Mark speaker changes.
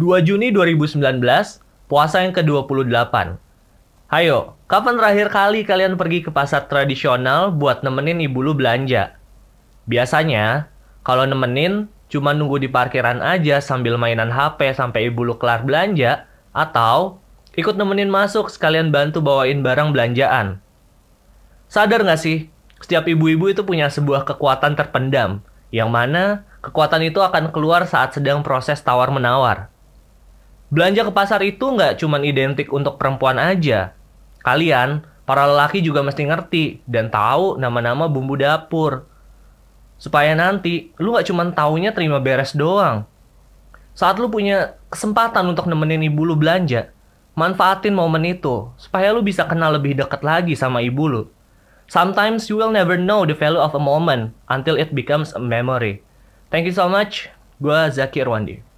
Speaker 1: 2 Juni 2019, puasa yang ke-28. Hayo, kapan terakhir kali kalian pergi ke pasar tradisional buat nemenin ibu lu belanja? Biasanya, kalau nemenin, cuma nunggu di parkiran aja sambil mainan HP sampai ibu lu kelar belanja, atau ikut nemenin masuk sekalian bantu bawain barang belanjaan. Sadar nggak sih, setiap ibu-ibu itu punya sebuah kekuatan terpendam, yang mana kekuatan itu akan keluar saat sedang proses tawar-menawar. Belanja ke pasar itu nggak cuma identik untuk perempuan aja. Kalian, para lelaki juga mesti ngerti dan tahu nama-nama bumbu dapur. Supaya nanti lu nggak cuma taunya terima beres doang. Saat lu punya kesempatan untuk nemenin ibu lu belanja, manfaatin momen itu supaya lu bisa kenal lebih dekat lagi sama ibu lu. Sometimes you will never know the value of a moment until it becomes a memory. Thank you so much. Gua Zaki Irwandi.